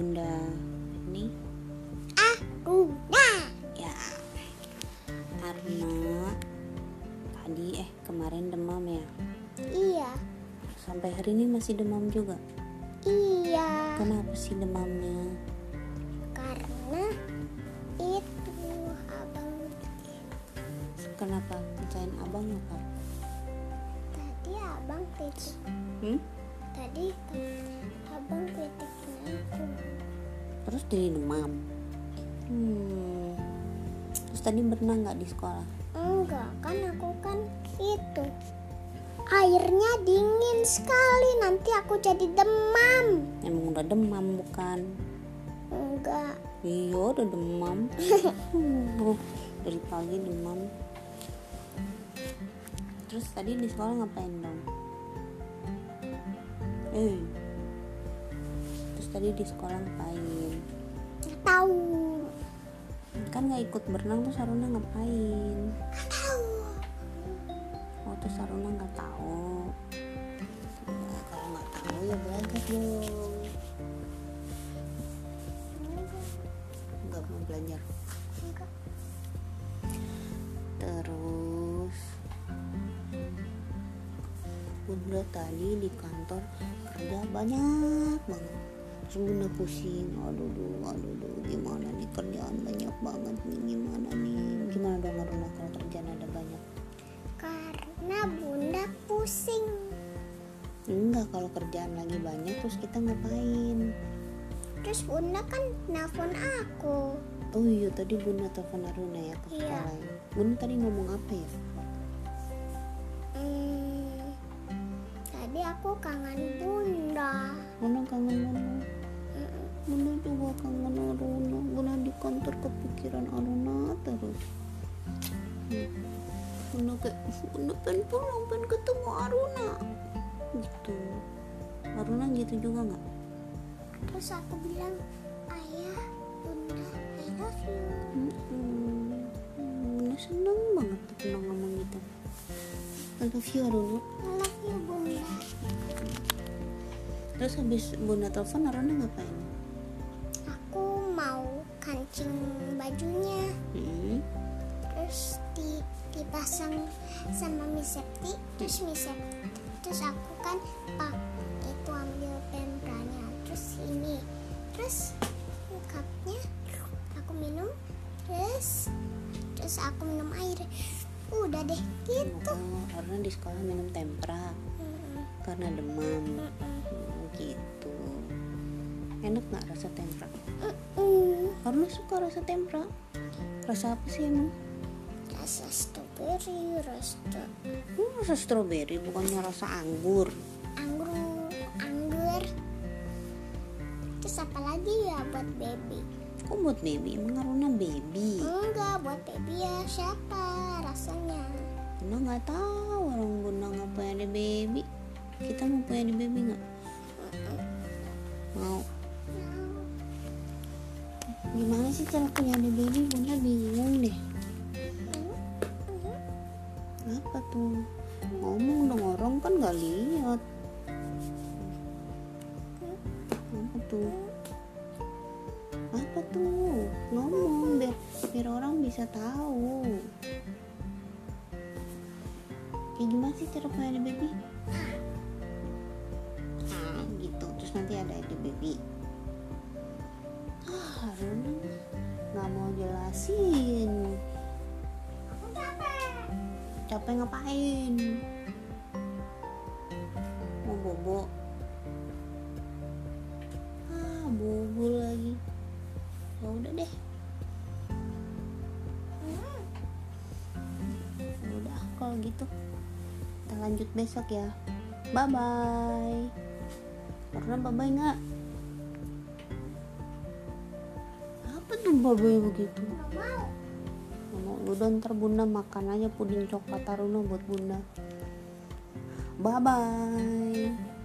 Bunda ini? Aku Ya. Karena tadi eh kemarin demam ya? Iya. Sampai hari ini masih demam juga? Iya. Kenapa sih demamnya? Karena itu abang. Kenapa? Kerjain abang apa? Tadi abang tidur. Hmm? Tadi. Jadi demam? Hmm. Terus tadi berenang nggak di sekolah? Enggak, kan aku kan itu. Airnya dingin sekali, nanti aku jadi demam. Emang udah demam bukan? Enggak, Iya udah demam. Uh, Dari pagi demam. Terus tadi di sekolah ngapain dong? Eh. Terus tadi di sekolah ngapain? Tahu. Kan nggak ikut berenang tuh Saruna ngapain? Nggak tahu. Oh tuh Saruna nggak tahu. Ya, kalau nggak tahu ya belajar dong. Nggak mau belajar. Terus Bunda tadi di kantor kerja banyak banget Terus Bunda pusing Aduh duh, aduh duh, gimana nih kerjaan banyak banget nih Gimana nih Gimana dong Aruna kalau kerjaan ada banyak Karena bunda pusing. Enggak kalau kerjaan lagi banyak terus kita ngapain Terus bunda kan nelfon aku. Oh iya tadi Bunda telepon Aruna ya ke Iya. sekolah ya. Bunda tadi ngomong apa ya Hmm, tadi aku kangen bunda. Bunda kangen. Bunda juga kangen Aruna Bunda di kantor kepikiran Aruna terus Hmm. Bunda kayak Bunda pengen pulang pengen ketemu Aruna gitu Aruna gitu juga nggak Terus aku bilang, ayah, bunda, I love you. Mm-mm. Bunda seneng banget tuh pernah ngomong gitu I love you Aruna I love you bunda. terus habis Bunda telepon Aruna ngapain kancing bajunya. hmm. Terus di dipasang sama Miss Septi. Terus Miss Septi. Terus aku kan pak itu ambil pembranya. Terus ini. Terus cupnya aku minum. Terus terus aku minum air. Udah deh gitu. Oh, Aruna di sekolah minum tempra Mm-mm. karena demam Mm-mm. Oh, gitu enak nggak rasa tempra Mm-mm. Karena suka rasa tempra. Rasa apa sih emang? Rasa strawberry, rasa Hmm, rasa stroberi bukannya rasa anggur? Anggur, anggur. Terus apa lagi ya buat baby? kok buat baby? Emang Aruna baby? Enggak, buat baby ya siapa rasanya? Bunda nggak tahu orang Bunda nggak punya di baby. Kita mau punya di baby nggak? Mau gimana sih cara punya di baby? Bunda bingung deh. Apa tuh? Ngomong dong orang kan nggak lihat. Apa tuh? Apa tuh? Ngomong biar biar orang bisa tahu. Kayak gimana sih cara punya di baby? Ah gitu terus nanti ada di baby. Ah jelasin capek ngapain? Mau bobo? Ah bobo lagi. Ya udah deh. Ya udah kalau gitu. Kita lanjut besok ya. Bye bye karena bye bye nggak apa tuh bye bye begitu mau udah ntar bunda makan aja puding coklat Taruna buat bunda. Bye bye